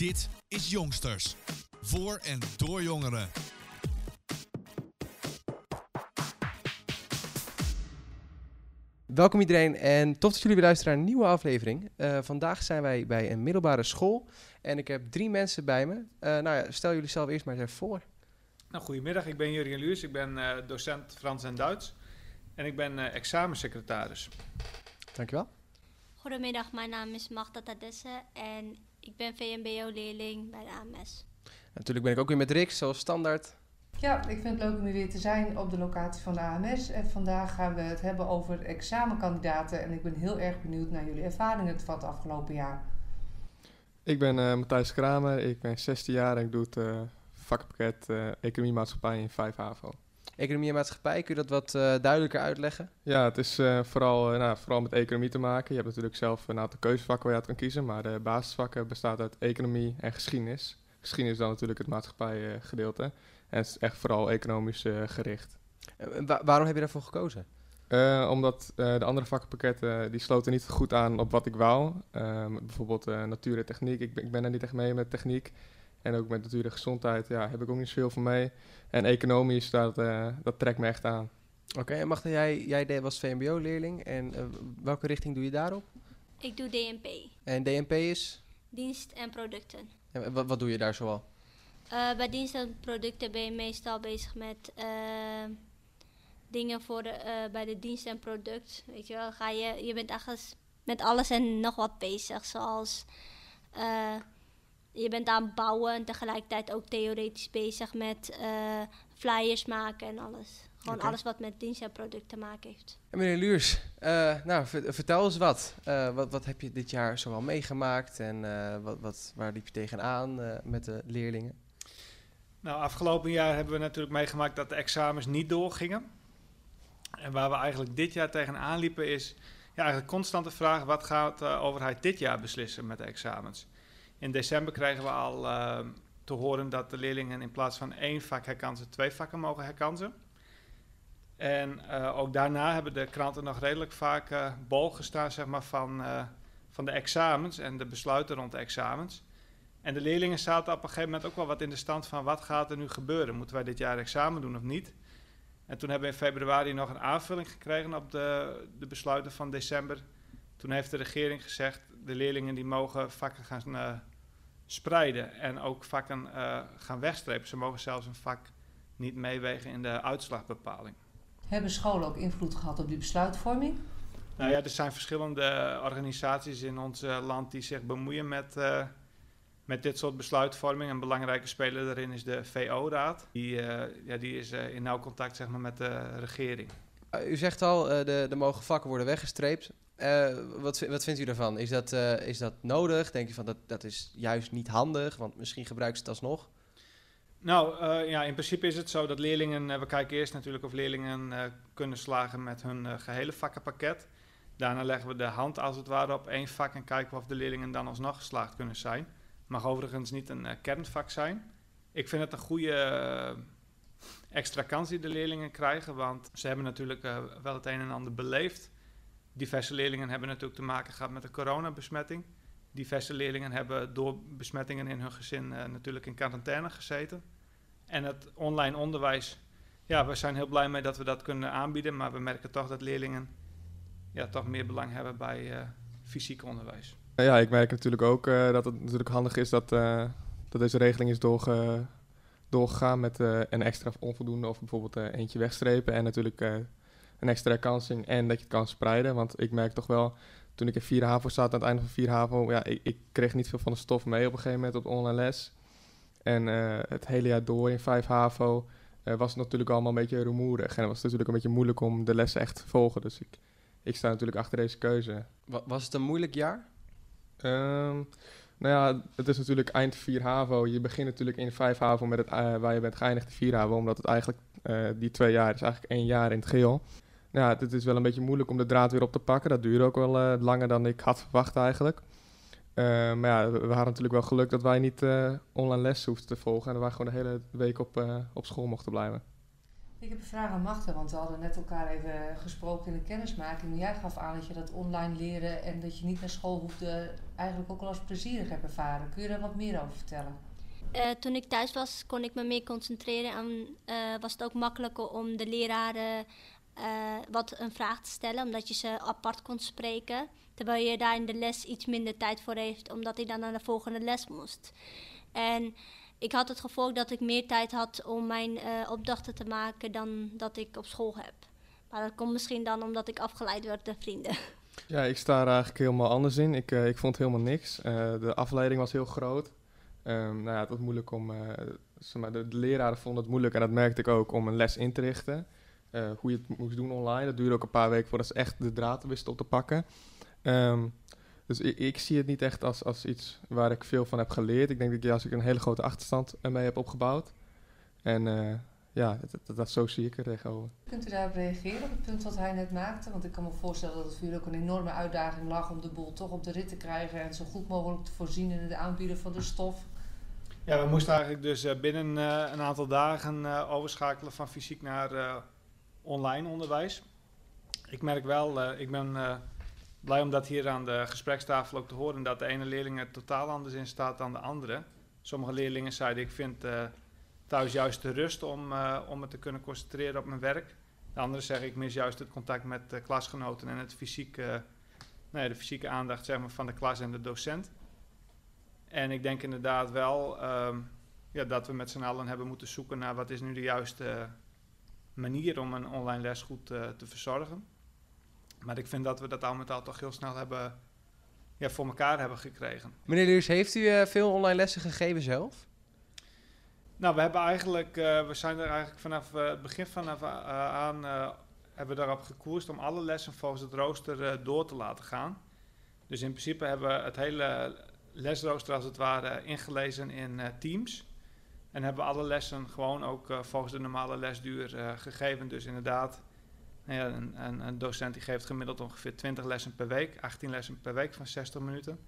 Dit is Jongsters. Voor en door jongeren. Welkom iedereen en tof dat jullie weer luisteren naar een nieuwe aflevering. Eh, vandaag zijn wij bij een middelbare school en ik heb drie mensen bij me. Eh, nou ja, stel jullie zelf eerst maar eens even voor. Nou, goedemiddag, ik ben Jurgen Luurs, ik ben eh, docent Frans en Duits en ik ben eh, examensecretaris. Dankjewel. Goedemiddag, mijn naam is Magda Tadesse en ik ben VMBO-leerling bij de AMS. Natuurlijk ben ik ook weer met Rick, zoals standaard. Ja, ik vind het leuk om hier weer te zijn op de locatie van de AMS. En vandaag gaan we het hebben over examenkandidaten. En ik ben heel erg benieuwd naar jullie ervaringen van het afgelopen jaar. Ik ben eh, Matthijs Kramer, ik ben 16 jaar en ik doe het eh, vakpakket eh, Economie Maatschappij in 5 HAVO. Economie en maatschappij, kun je dat wat eh, duidelijker uitleggen? Ja, het is eh, vooral, eh, nou, vooral met economie te maken. Je hebt natuurlijk zelf een aantal keuzevakken waar je uit kan kiezen, maar de basisvakken bestaan uit economie en geschiedenis. Geschiedenis is dan natuurlijk het maatschappijgedeelte en het is echt vooral economisch gericht. Wa- waarom heb je daarvoor gekozen? Omdat de andere vakkenpakketten die sloten niet goed aan op wat ik wou. Ehm, bijvoorbeeld natuur en techniek. Ik ben, ik ben er niet echt mee met techniek. En ook met natuur en gezondheid ja, heb ik ook niet zoveel van mee. En economisch, dat, eh, dat trekt me echt aan. Oké, en Magda, jij, jij deed- was VMBO-leerling en eh, welke richting doe je daarop? Ik doe DNP, En DNP is? dienst en producten. En wat, wat doe je daar zoal? Eh, bij dienst en producten ben je meestal bezig met eh, dingen voor de, eh, bij de dienst en product. Weet je wel, ga je, je bent eigenlijk met alles en nog wat bezig, zoals eh, je bent aan het bouwen en tegelijkertijd ook theoretisch bezig met eh, flyers maken en alles. Gewoon alles wat met dienst en product te maken heeft. En meneer Luurs, eh, nou, ver- vertel eens wat. Eh, wat. Wat heb je dit jaar zoal meegemaakt en eh, wat, wat, waar liep je tegenaan eh met de leerlingen? Nou, afgelopen jaar hebben we natuurlijk meegemaakt dat de examens niet doorgingen. En waar we eigenlijk dit jaar tegenaan liepen is ja, eigenlijk constant de vraag, wat gaat de overheid dit jaar beslissen met de examens? In december kregen we al eh, te horen dat de leerlingen in plaats van één vak herkansen, twee vakken mogen herkansen. En eh, ook daarna hebben de kranten nog redelijk vaak eh bol gestaan zeg maar, van, eh, van de examens en de besluiten rond de examens. En de leerlingen zaten op een gegeven moment ook wel wat in de stand van wat gaat er nu gebeuren? Moeten wij dit jaar examen doen of niet? En toen hebben we in februari nog een aanvulling gekregen op de, de besluiten van december. Toen heeft de regering gezegd, de leerlingen die mogen vakken gaan spreiden en ook vakken eh, gaan wegstrepen. Ze mogen zelfs een vak niet meewegen in de uitslagbepaling. Hebben scholen ook invloed gehad op die besluitvorming? Nou ja, er zijn verschillende organisaties in ons eh, land die zich bemoeien met, eh, met dit soort besluitvorming. Een belangrijke speler daarin is de VO-raad. Die, eh, ja, die is eh, in nauw contact zeg maar, met de regering. U zegt al, uh, de, de mogen vakken worden weggestreept. Uh, wat, wat vindt u daarvan? Is dat, uh, is dat nodig? Denk je van dat, dat is juist niet handig, want misschien gebruiken ze het alsnog? Nou, uh, ja, in principe is het zo dat leerlingen, we kijken eerst natuurlijk of leerlingen kunnen slagen met hun gehele vakkenpakket. Daarna leggen we de hand als het ware op één vak en kijken of de leerlingen dan alsnog geslaagd kunnen zijn. Mag overigens niet een kernvak zijn. Ik vind het een goede extra kans die de leerlingen krijgen, want ze hebben natuurlijk wel het een en ander beleefd. Diverse leerlingen hebben natuurlijk te maken gehad met de coronabesmetting. Diverse leerlingen hebben door besmettingen in hun gezin uh, natuurlijk in quarantaine gezeten. En het online onderwijs, ja, we zijn heel blij mee dat we dat kunnen aanbieden, maar we merken toch dat leerlingen ja, toch meer belang hebben bij uh, fysiek onderwijs. Ja, ik merk natuurlijk ook uh, dat het natuurlijk handig is dat, dat deze regeling is doorge, doorgegaan met een extra onvoldoende of bijvoorbeeld eentje wegstrepen en natuurlijk een extra kansing en dat je het kan spreiden. Want ik merk toch wel, toen ik in 4 HAVO zat, aan het einde van 4 HAVO, ja, ik, ik, kreeg niet veel van de stof mee op een gegeven moment op online les. En het hele jaar door in 5 HAVO was het natuurlijk allemaal een beetje rumoerig en het was natuurlijk een beetje moeilijk om de lessen echt te volgen. Dus ik, ik sta natuurlijk achter deze keuze. Was het een moeilijk jaar? Um, nou ja, het is natuurlijk eind 4 HAVO. Je begint natuurlijk in 5 HAVO met het, uh, waar je bent geëindigd in 4 HAVO, omdat het eigenlijk uh, die twee jaar is eigenlijk één jaar in het geheel. Nou, het is wel een beetje moeilijk om de draad weer op te pakken. Dat duurde ook wel uh, langer dan ik had verwacht eigenlijk. Uh, maar ja, we, hadden natuurlijk wel geluk dat wij niet online les hoefden te volgen en dat wij gewoon de hele week op, op school mochten blijven. Ik heb een vraag aan Magda, want we hadden net elkaar even gesproken in de kennismaking. Jij gaf aan dat je dat online leren en dat je niet naar school hoefde eigenlijk ook wel als plezierig hebt ervaren. Kun je daar wat meer over vertellen? Eh, toen ik thuis was, kon ik me meer concentreren en eh, was het ook makkelijker om de leraren eh, wat een vraag te stellen, omdat je ze apart kon spreken. Terwijl je daar in de les iets minder tijd voor heeft, omdat ik dan naar de volgende les moest. En ik had het gevolg dat ik meer tijd had om mijn eh, opdrachten te maken dan dat ik op school heb. Maar dat komt misschien dan omdat ik afgeleid werd door vrienden. Ja, ik sta er eigenlijk helemaal anders in. Ik, eh, ik vond helemaal niks. De afleiding was heel groot. Ehm, nou ja, het was moeilijk om... de, de leraren vonden het moeilijk, en dat merkte ik ook, om een les in te richten. Eh, hoe je het moest doen online. Dat duurde ook een paar weken voordat ze echt de draad wisten op te pakken. Ehm, dus ik, ik zie het niet echt als, als iets waar ik veel van heb geleerd. Ik denk dat juist ik een hele grote achterstand mee heb opgebouwd. En eh, ja, dat, dat, dat- zo zie ik er tegenover. Kunt u daarop reageren op het punt wat hij net maakte? Want ik kan me voorstellen dat het voor jullie ook een enorme uitdaging lag om de boel toch op de rit te krijgen en zo goed mogelijk te voorzien in het aanbieden van de stof. Ja, we moesten eigenlijk dus eh, binnen eh, een aantal dagen eh, overschakelen van fysiek naar eh, online onderwijs. Ik merk wel, eh, ik ben eh, blij om dat hier aan de gesprekstafel ook te horen, dat de ene leerling er totaal anders in staat dan de andere. Sommige leerlingen zeiden, ik vind eh, thuis juist de rust om, om me te kunnen concentreren op mijn werk. De anderen zeggen, ik mis juist het contact met klasgenoten en het fysieke, ja, de fysieke aandacht zeg maar, van de klas en de docent. En ik denk inderdaad wel ehm, ja, dat we met z'n allen hebben moeten zoeken naar wat is nu de juiste manier om een online les goed eh, te verzorgen. Maar ik vind dat we dat al met al toch heel snel hebben, ja, voor elkaar hebben gekregen. Meneer Luurs, heeft u eh, veel online lessen gegeven zelf? Nou, we hebben eigenlijk, eh, we zijn er eigenlijk vanaf het begin vanaf aan, hebben we daarop gekoerst om alle lessen volgens het rooster door te laten gaan. Dus in principe hebben we het hele lesrooster als het ware ingelezen in Teams. En hebben alle lessen gewoon ook eh, volgens de normale lesduur eh, gegeven. Dus inderdaad, nou ja, een, een, een docent die geeft gemiddeld ongeveer 20 lessen per week, 18 lessen per week van 60 minuten.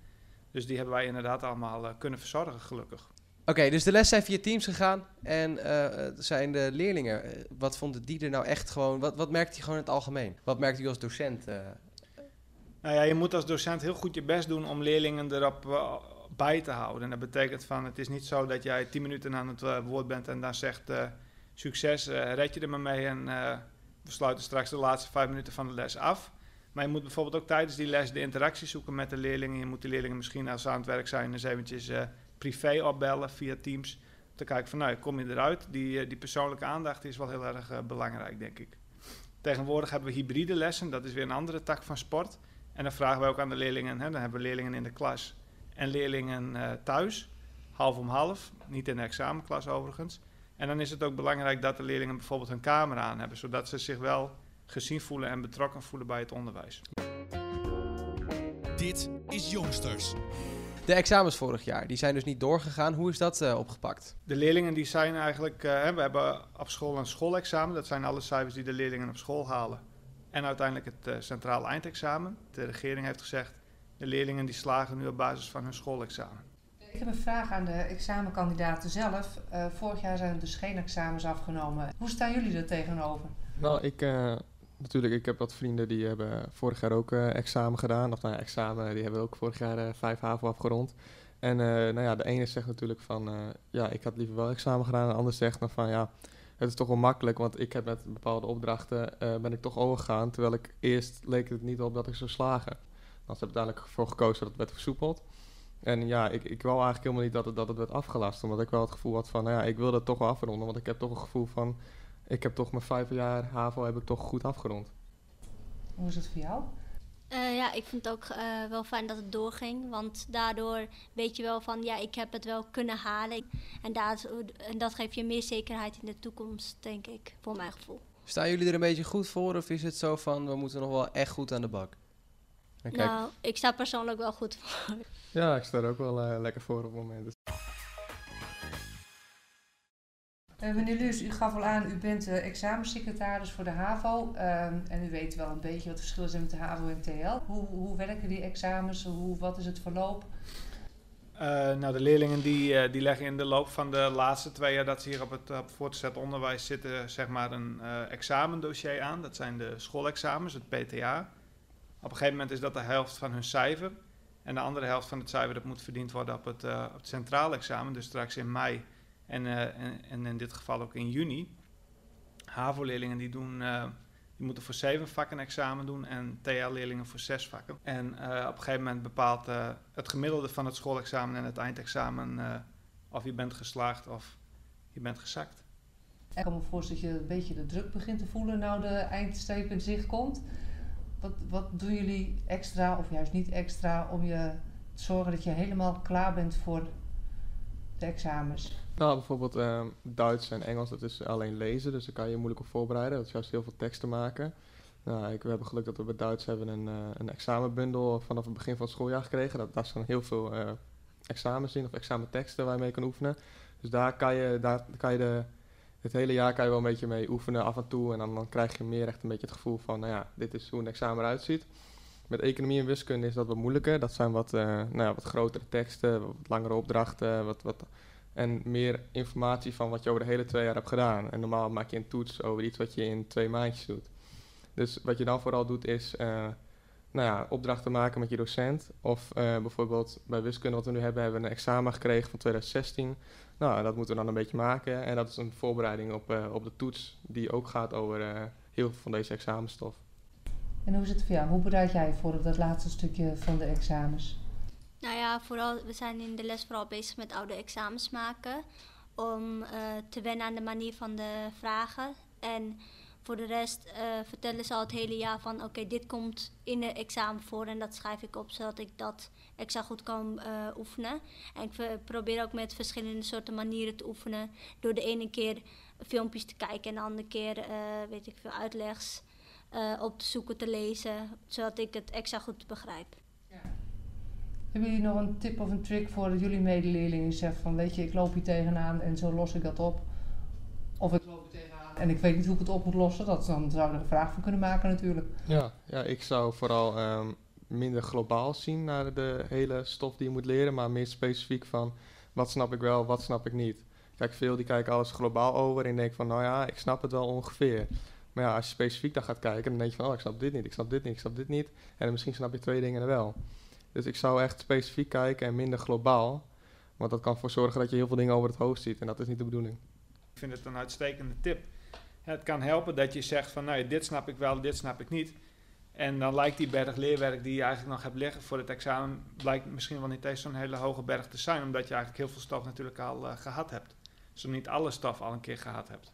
Dus die hebben wij inderdaad allemaal eh, kunnen verzorgen, gelukkig. Oké, dus de les zijn via Teams gegaan. En zijn de leerlingen, wat vonden die er nou echt gewoon... Wat, wat merkt hij gewoon in het algemeen? Wat merkt u als docent? Nou ja, je moet als docent heel goed je best doen om leerlingen erop bij te houden. En dat betekent van, het is niet zo dat jij tien minuten aan het eh, woord bent en dan zegt eh, succes, eh, red je er maar mee en we sluiten straks de laatste vijf minuten van de les af. Maar je moet bijvoorbeeld ook tijdens die les de interactie zoeken met de leerlingen. Je moet de leerlingen misschien als ze aan het werk zijn eens eventjes privé opbellen via Teams. Te kijken van, nou, kom je eruit? Die, die persoonlijke aandacht is wel heel erg belangrijk, denk ik. Tegenwoordig hebben we hybride lessen, dat is weer een andere tak van sport. En dan vragen wij ook aan de leerlingen, hè, dan hebben we leerlingen in de klas en leerlingen eh, thuis, half om half, niet in de examenklas overigens. En dan is het ook belangrijk dat de leerlingen bijvoorbeeld hun camera aan hebben, zodat ze zich wel gezien voelen en betrokken voelen bij het onderwijs. Dit is Jongsters. De examens vorig jaar, die zijn dus niet doorgegaan. Hoe is dat eh, opgepakt? De leerlingen die zijn eigenlijk, eh, hè, we hebben op school een schoolexamen, dat zijn alle cijfers die de leerlingen op school halen. En uiteindelijk het eh, centraal eindexamen. De regering heeft gezegd, de leerlingen die slagen nu op basis van hun schoolexamen. Ik heb een vraag aan de examenkandidaten zelf. Eh, vorig jaar zijn er dus geen examens afgenomen. Hoe staan jullie er tegenover? Nou, ik, eh, natuurlijk, ik heb wat vrienden die hebben vorig jaar ook eh, examen gedaan. Of nou ja, examen, die hebben ook vorig jaar eh, vijf HAVO afgerond. En eh, nou ja, de ene zegt natuurlijk van, eh, ja, ik had liever wel examen gedaan. En de ander zegt dan van, ja, het is toch wel makkelijk, want ik heb met bepaalde opdrachten, eh, ben ik toch overgegaan. Terwijl ik eerst leek het niet op dat ik zou slagen. Dan ze hebben uiteindelijk voor gekozen dat het werd versoepeld. En ja, ik, ik wou eigenlijk helemaal niet dat het, dat het werd afgelast. Omdat ik wel het gevoel had van, nou ja, ik wil dat toch wel afronden. Want ik heb toch een gevoel van, ik heb toch mijn vijf jaar HAVO heb ik toch goed afgerond. Hoe is het voor jou? Eh, ja, ik vind het ook eh, wel fijn dat het doorging. Want daardoor weet je wel van, ja, ik heb het wel kunnen halen. En, daar, en dat geeft je meer zekerheid in de toekomst, denk ik, voor mijn gevoel. Staan jullie er een beetje goed voor? Of is het zo van, we moeten nog wel echt goed aan de bak? En kijk, Nou, ik sta persoonlijk wel goed voor. Ja, ik sta er ook wel eh, lekker voor op het moment. Dus Eh, meneer Luus, u gaf al aan, u bent eh, examensecretaris voor de HAVO. ehm, en u weet wel een beetje wat het verschil is met de HAVO en TL. Hoe, hoe werken die examens? Hoe, wat is het verloop? Eh, nou, de leerlingen die, eh, die leggen in de loop van de laatste twee jaar dat ze hier op het, op voortgezet onderwijs zitten, zeg maar een eh, examendossier aan. Dat zijn de schoolexamens, het PTA. Op een gegeven moment is dat de helft van hun cijfer. En de andere helft van het cijfer dat moet verdiend worden op het, op het centraal examen, dus straks in mei en, eh, en, en in dit geval ook in juni. HAVO-leerlingen die doen, eh, die moeten voor zeven vakken examen doen en TA-leerlingen voor zes vakken. En op een gegeven moment bepaalt het gemiddelde van het schoolexamen en het eindexamen of je bent geslaagd of je bent gezakt. Ik kan me voorstellen dat je een beetje de druk begint te voelen nou de eindstreep in zicht komt. Wat, wat doen jullie extra of juist niet extra om je te zorgen dat je helemaal klaar bent voor de examens? Nou, bijvoorbeeld ehm, Duits en Engels, dat is alleen lezen, dus daar kan je je moeilijk op voorbereiden. Dat is juist heel veel teksten maken. Nou, ik, we hebben geluk dat we bij Duits hebben een, eh, een examenbundel vanaf het begin van het schooljaar gekregen. Dat, daar staan heel veel eh, examens in, of examenteksten waar je mee kan oefenen. Dus daar kan je, daar kan je de, het hele jaar kan je wel een beetje mee oefenen af en toe. En dan, dan krijg je meer echt een beetje het gevoel van, nou ja, dit is hoe een examen eruit ziet. Met economie en wiskunde is dat wat moeilijker. Dat zijn wat, eh, nou ja, wat grotere teksten, wat langere opdrachten, wat, wat, en meer informatie van wat je over de hele twee jaar hebt gedaan. En normaal maak je een toets over iets wat je in twee maandjes doet. Dus wat je dan vooral doet is eh, nou ja, opdrachten maken met je docent. Of eh, bijvoorbeeld bij wiskunde wat we nu hebben, hebben we een examen gekregen van 2016. Nou, dat moeten we dan een beetje maken. En dat is een voorbereiding op, eh, op de toets die ook gaat over eh, heel veel van deze examenstof. En hoe is het voor jou? Hoe bereid jij je voor op dat laatste stukje van de examens? Nou ja, vooral, we zijn in de les vooral bezig met oude examens maken. Om eh, te wennen aan de manier van de vragen. En voor de rest eh, vertellen ze al het hele jaar van oké, dit komt in het examen voor en dat schrijf ik op zodat ik dat extra goed kan eh, oefenen. En ik probeer ook met verschillende soorten manieren te oefenen. Door de ene keer filmpjes te kijken en de andere keer, eh, weet ik veel, uitlegs op te zoeken, te lezen. Zodat ik het extra goed begrijp. Hebben jullie nog een tip of een trick voor jullie medeleerlingen? Zeggen van, weet je, ik loop hier tegenaan en zo los ik dat op. Of en ik weet niet hoe ik het op moet lossen. Dat, dan zou je er een vraag van kunnen maken natuurlijk. Ja, ja ik zou vooral ehm, minder globaal zien naar de hele stof die je moet leren, maar meer specifiek van wat snap ik wel, wat snap ik niet. Kijk, veel die kijken alles globaal over en denken van, nou ja, ik snap het wel ongeveer. Maar ja, als je specifiek daar gaat kijken, dan denk je van, oh, ik snap dit niet, ik snap dit niet, ik snap dit niet. En misschien snap je twee dingen er wel. Dus ik zou echt specifiek kijken en minder globaal. Want dat kan ervoor zorgen dat je heel veel dingen over het hoofd ziet. En dat is niet de bedoeling. Ik vind het een uitstekende tip. Het kan helpen dat je zegt van, nou dit snap ik wel, dit snap ik niet. En dan lijkt die berg leerwerk die je eigenlijk nog hebt liggen voor het examen, blijkt misschien wel niet eens zo'n hele hoge berg te zijn, omdat je eigenlijk heel veel stof natuurlijk al eh, gehad hebt. Zo niet alle stof al een keer gehad hebt.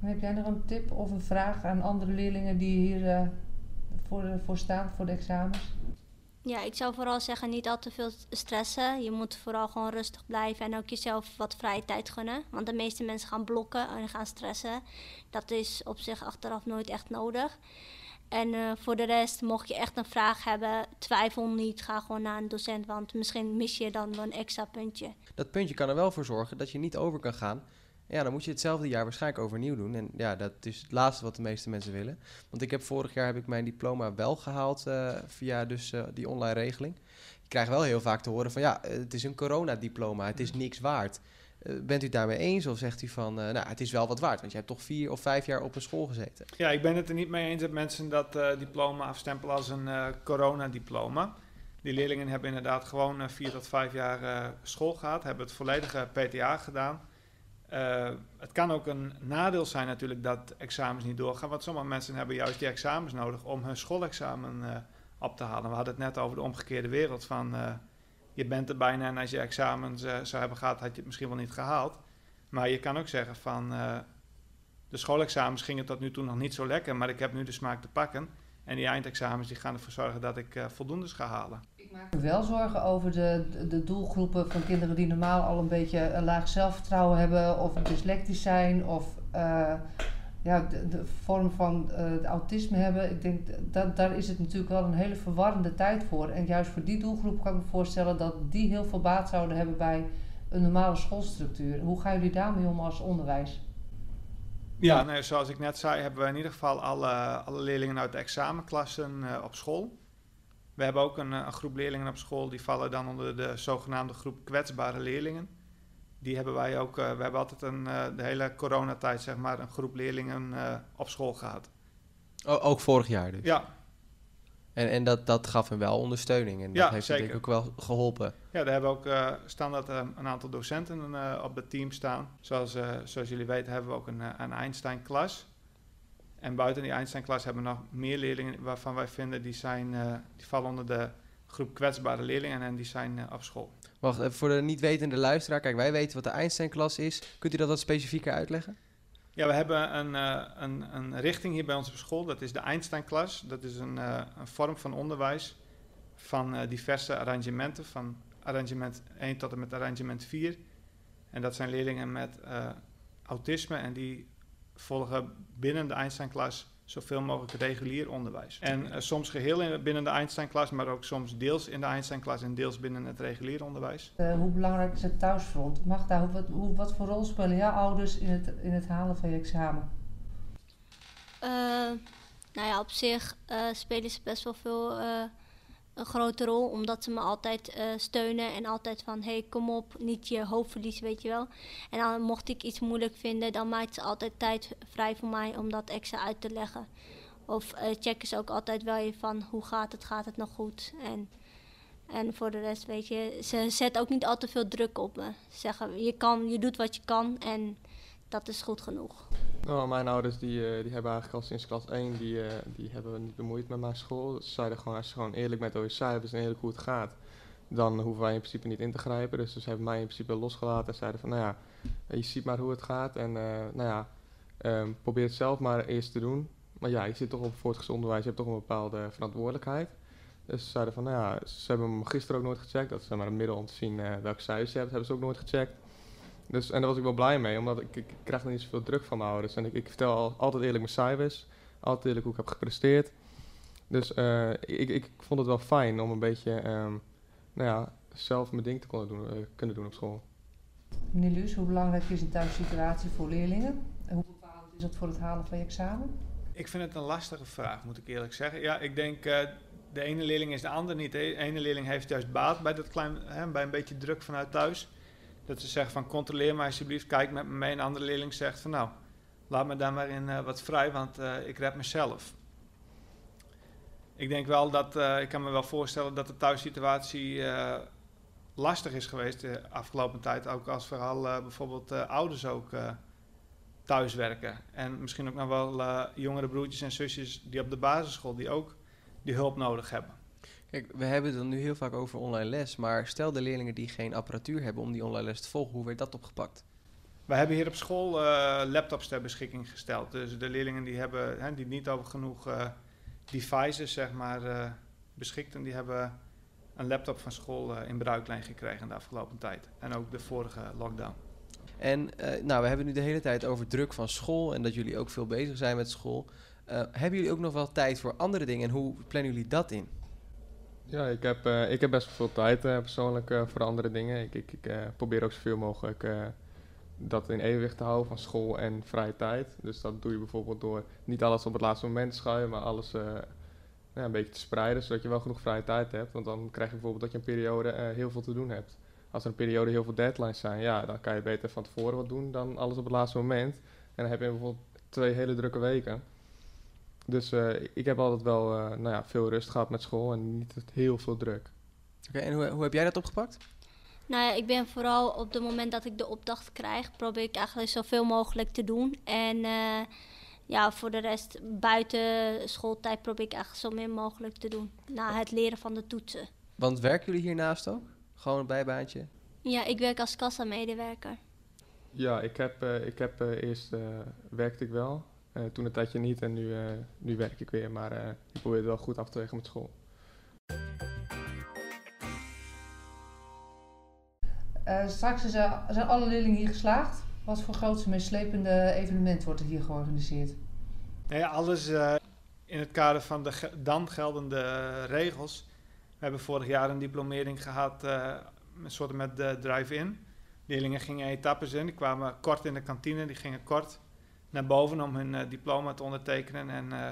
Heb jij nog een tip of een vraag aan andere leerlingen die hier eh, voor, voor staan, voor de examens? Ja, ik zou vooral zeggen niet al te veel stressen. Je moet vooral gewoon rustig blijven en ook jezelf wat vrije tijd gunnen. Want de meeste mensen gaan blokken en gaan stressen. Dat is op zich achteraf nooit echt nodig. En eh, voor de rest, mocht je echt een vraag hebben, twijfel niet. Ga gewoon naar een docent, want misschien mis je dan wel een extra puntje. Dat puntje kan er wel voor zorgen dat je niet over kan gaan. Ja, dan moet je hetzelfde jaar waarschijnlijk overnieuw doen. En ja, dat is het laatste wat de meeste mensen willen. Want ik heb vorig jaar heb ik mijn diploma wel gehaald eh, via dus eh, die online regeling. Ik krijg wel heel vaak te horen van ja, het is een coronadiploma, het is niks waard. Eh, bent u het daarmee eens of zegt u van, nou, het is wel wat waard, want je hebt toch vier of vijf jaar op een school gezeten? Ja, ik ben het er niet mee eens dat mensen dat diploma afstempelen als een eh, coronadiploma. Die leerlingen hebben inderdaad gewoon vier tot vijf jaar school gehad, hebben het volledige PTA gedaan. Eh, het kan ook een nadeel zijn natuurlijk dat examens niet doorgaan, want sommige mensen hebben juist die examens nodig om hun schoolexamen eh, op te halen. We hadden het net over de omgekeerde wereld van eh, je bent er bijna en als je examens zou hebben gehad, had je het misschien wel niet gehaald. Maar je kan ook zeggen van de schoolexamens gingen tot nu toe nog niet zo lekker, maar ik heb nu de smaak te pakken. En die eindexamens die gaan ervoor zorgen dat ik eh voldoendes ga halen. Ik maak me wel zorgen over de, de, doelgroepen van kinderen die normaal al een beetje een laag zelfvertrouwen hebben, of dyslectisch zijn, of eh, ja, de, vorm van eh, autisme hebben. Ik denk dat daar is het natuurlijk wel een hele verwarrende tijd voor. En juist voor die doelgroep kan ik me voorstellen dat die heel veel baat zouden hebben bij een normale schoolstructuur. Hoe gaan jullie daarmee om als onderwijs? Ja, nou, zoals ik net zei, hebben we in ieder geval alle, alle leerlingen uit de examenklassen eh, op school. We hebben ook een, een, groep leerlingen op school die vallen dan onder de zogenaamde groep kwetsbare leerlingen. Die hebben wij ook, we hebben altijd een, de hele coronatijd zeg maar, een groep leerlingen op school gehad. ook vorig jaar dus? Ja, en, en dat, dat gaf hem wel ondersteuning en dat heeft zeker. denk ik ook wel geholpen. Ja, daar hebben we ook uh, standaard uh, een aantal docenten uh, op het team staan. Zoals, zoals jullie weten hebben we ook een, een Einstein-klas. En buiten die Einstein-klas hebben we nog meer leerlingen waarvan wij vinden die, zijn, die vallen onder de groep kwetsbare leerlingen en die zijn op school. Wacht, voor de niet wetende luisteraar, kijk wij weten wat de Einstein-klas is. Kunt u dat wat specifieker uitleggen? Ja, we hebben een, uh, een, een, richting hier bij ons op school. Dat is de Einstein-klas. Dat is een, uh, een, vorm van onderwijs van uh, diverse arrangementen. Van arrangement 1 tot en met arrangement 4. En dat zijn leerlingen met autisme. En die volgen binnen de Einstein-klas zoveel mogelijk regulier onderwijs. En uh, soms geheel in, binnen de Einstein-klas, maar ook soms deels in de Einstein-klas en deels binnen het regulier onderwijs. Uh, hoe belangrijk is het thuisfront? Magda, hoe, wat, hoe, wat voor rol spelen jouw ouders in het, in het halen van je examen? Uh, nou ja, op zich spelen ze best wel veel een grote rol, omdat ze me altijd uh, steunen en altijd van hey, kom op, niet je hoofd verliezen, weet je wel. En dan mocht ik iets moeilijk vinden, dan maakt ze altijd tijd vrij voor mij om dat extra uit te leggen. Of uh, checken ze ook altijd wel je van hoe gaat het, gaat het nog goed? En, en voor de rest, weet je, ze zet ook niet al te veel druk op me. Ze zeggen, je, kan, je doet wat je kan en dat is goed genoeg. Nou, mijn ouders die, uh, die hebben eigenlijk al sinds klas 1, die, uh, die hebben niet bemoeid met mijn school. Ze zeiden gewoon, als je gewoon eerlijk over je cijfers en eerlijk hoe het gaat, dan hoeven wij in principe niet in te grijpen. Dus ze hebben mij in principe losgelaten en zeiden van, nou ja, je ziet maar hoe het gaat en uh, nou ja, um, probeer het zelf maar eerst te doen. Maar ja, je zit toch op voortgezet onderwijs, je hebt toch een bepaalde verantwoordelijkheid. Dus ze zeiden van, nou ja, ze hebben me gisteren ook nooit gecheckt. Dat is maar een middel om te zien welke cijfers je hebt, hebben ze ook nooit gecheckt. Dus, en daar was ik wel blij mee, omdat ik, ik, ik krijg nog niet zoveel druk van mijn ouders. En ik, ik vertel al, altijd eerlijk mijn cijfers, altijd eerlijk hoe ik heb gepresteerd. Dus uh, ik, ik vond het wel fijn om een beetje um, nou ja, zelf mijn ding te kunnen doen, uh, kunnen doen op school. Meneer Luus, hoe belangrijk is een thuissituatie voor leerlingen? En hoe bepalend is het voor het halen van je examen? Ik vind het een lastige vraag, moet ik eerlijk zeggen. Ja, ik denk, uh, de ene leerling is de ander niet. De ene leerling heeft juist baat bij, dat klein, hè, bij een beetje druk vanuit thuis. Dat ze zeggen van controleer me alsjeblieft, kijk met me mee. En een andere leerling zegt van nou, laat me daar maar in uh, wat vrij, want uh, ik red mezelf. Ik denk wel dat, uh, ik kan me wel voorstellen dat de thuissituatie lastig is geweest de afgelopen tijd. Ook als vooral bijvoorbeeld ouders ook thuis werken. En misschien ook nog wel jongere broertjes en zusjes die op de basisschool die ook die hulp nodig hebben. Kijk, we hebben het dan nu heel vaak over online les, maar stel de leerlingen die geen apparatuur hebben om die online les te volgen, hoe werd dat opgepakt? Wij hebben hier op school uh, laptops ter beschikking gesteld. Dus de leerlingen die, hebben, hè, die niet over genoeg uh, devices zeg maar, uh, beschikten, die hebben een laptop van school in bruiklijn gekregen de afgelopen tijd. En ook de vorige lockdown. En nou, we hebben nu de hele tijd over druk van school en dat jullie ook veel bezig zijn met school. hebben jullie ook nog wel tijd voor andere dingen en hoe plannen jullie dat in? Ja, ik heb, uh, ik heb best veel tijd uh, persoonlijk uh, voor andere dingen. Ik, ik, ik probeer ook zoveel mogelijk dat in evenwicht te houden van school en vrije tijd. Dus dat doe je bijvoorbeeld door niet alles op het laatste moment te schuiven, maar alles ja, een beetje te spreiden, zodat je wel genoeg vrije tijd hebt. Want dan krijg je bijvoorbeeld dat je een periode heel veel te doen hebt. Als er een periode heel veel deadlines zijn, ja, dan kan je beter van tevoren wat doen dan alles op het laatste moment. En dan heb je bijvoorbeeld twee hele drukke weken. Dus uh, ik heb altijd wel uh, nou ja, veel rust gehad met school en niet heel veel druk. Oké, okay, en hoe, hoe heb jij dat opgepakt? Nou ja, ik ben vooral op het moment dat ik de opdracht krijg, probeer ik eigenlijk zoveel mogelijk te doen. En uh, ja, voor de rest buiten schooltijd probeer ik eigenlijk zo min mogelijk te doen. Na het leren van de toetsen. Want werken jullie hiernaast ook? Gewoon een bijbaantje? Ja, ik werk als kassamedewerker. Ja, ik heb, ik heb eerst werkte ik wel. Uh, toen een tijdje niet en nu, uh, nu werk ik weer, maar uh, ik probeer het wel goed af te wegen met school. straks is zijn alle leerlingen hier geslaagd. Wat voor grootste meeslepende evenement wordt er hier georganiseerd? Nee, alles in het kader van de ge dan geldende regels. We hebben vorig jaar een diplomering gehad, een soort met de drive-in. Leerlingen gingen etappes in, die kwamen kort in de kantine, die gingen kort naar boven om hun uh, diploma te ondertekenen en uh,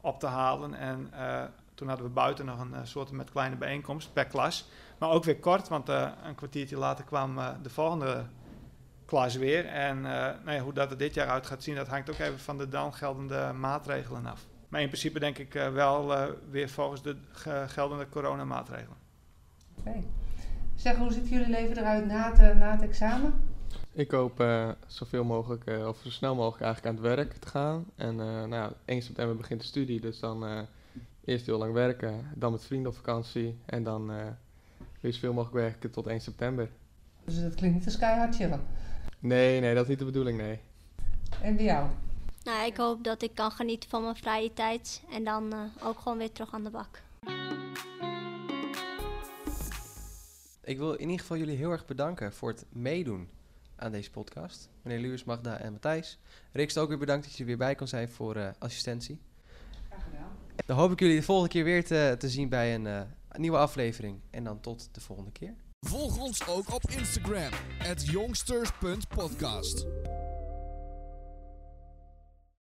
op te halen. En uh, toen hadden we buiten nog een soort met kleine bijeenkomst per klas. Maar ook weer kort, want een kwartiertje later kwam de volgende klas weer. En nou ja, hoe dat er dit jaar uit gaat zien, dat hangt ook even van de dan geldende maatregelen af. Maar in principe denk ik wel weer volgens de geldende coronamaatregelen. Oké. Zeg, hoe ziet jullie leven eruit na na het examen? Ik hoop uh, zoveel mogelijk, uh, of zo snel mogelijk eigenlijk aan het werk te gaan. En uh, nou ja, 1 september begint de studie, dus dan eerst heel lang werken, dan met vrienden op vakantie en dan weer zoveel mogelijk werken tot 1 september. Dus dat klinkt niet als keihard chillen? Nee, nee, dat is niet de bedoeling, nee. En bij jou? Nou, ik hoop dat ik kan genieten van mijn vrije tijd en dan ook gewoon weer terug aan de bak. Ik wil in ieder geval jullie heel erg bedanken voor het meedoen aan deze podcast. Meneer Luurs, Magda en Matthijs. Riks, ook weer bedankt dat je er weer bij kon zijn voor uh, assistentie. Graag gedaan. Dan hoop ik jullie de volgende keer weer te, te zien bij een, uh, een nieuwe aflevering. En dan tot de volgende keer. Volg ons ook op Instagram, at jongsters.podcast.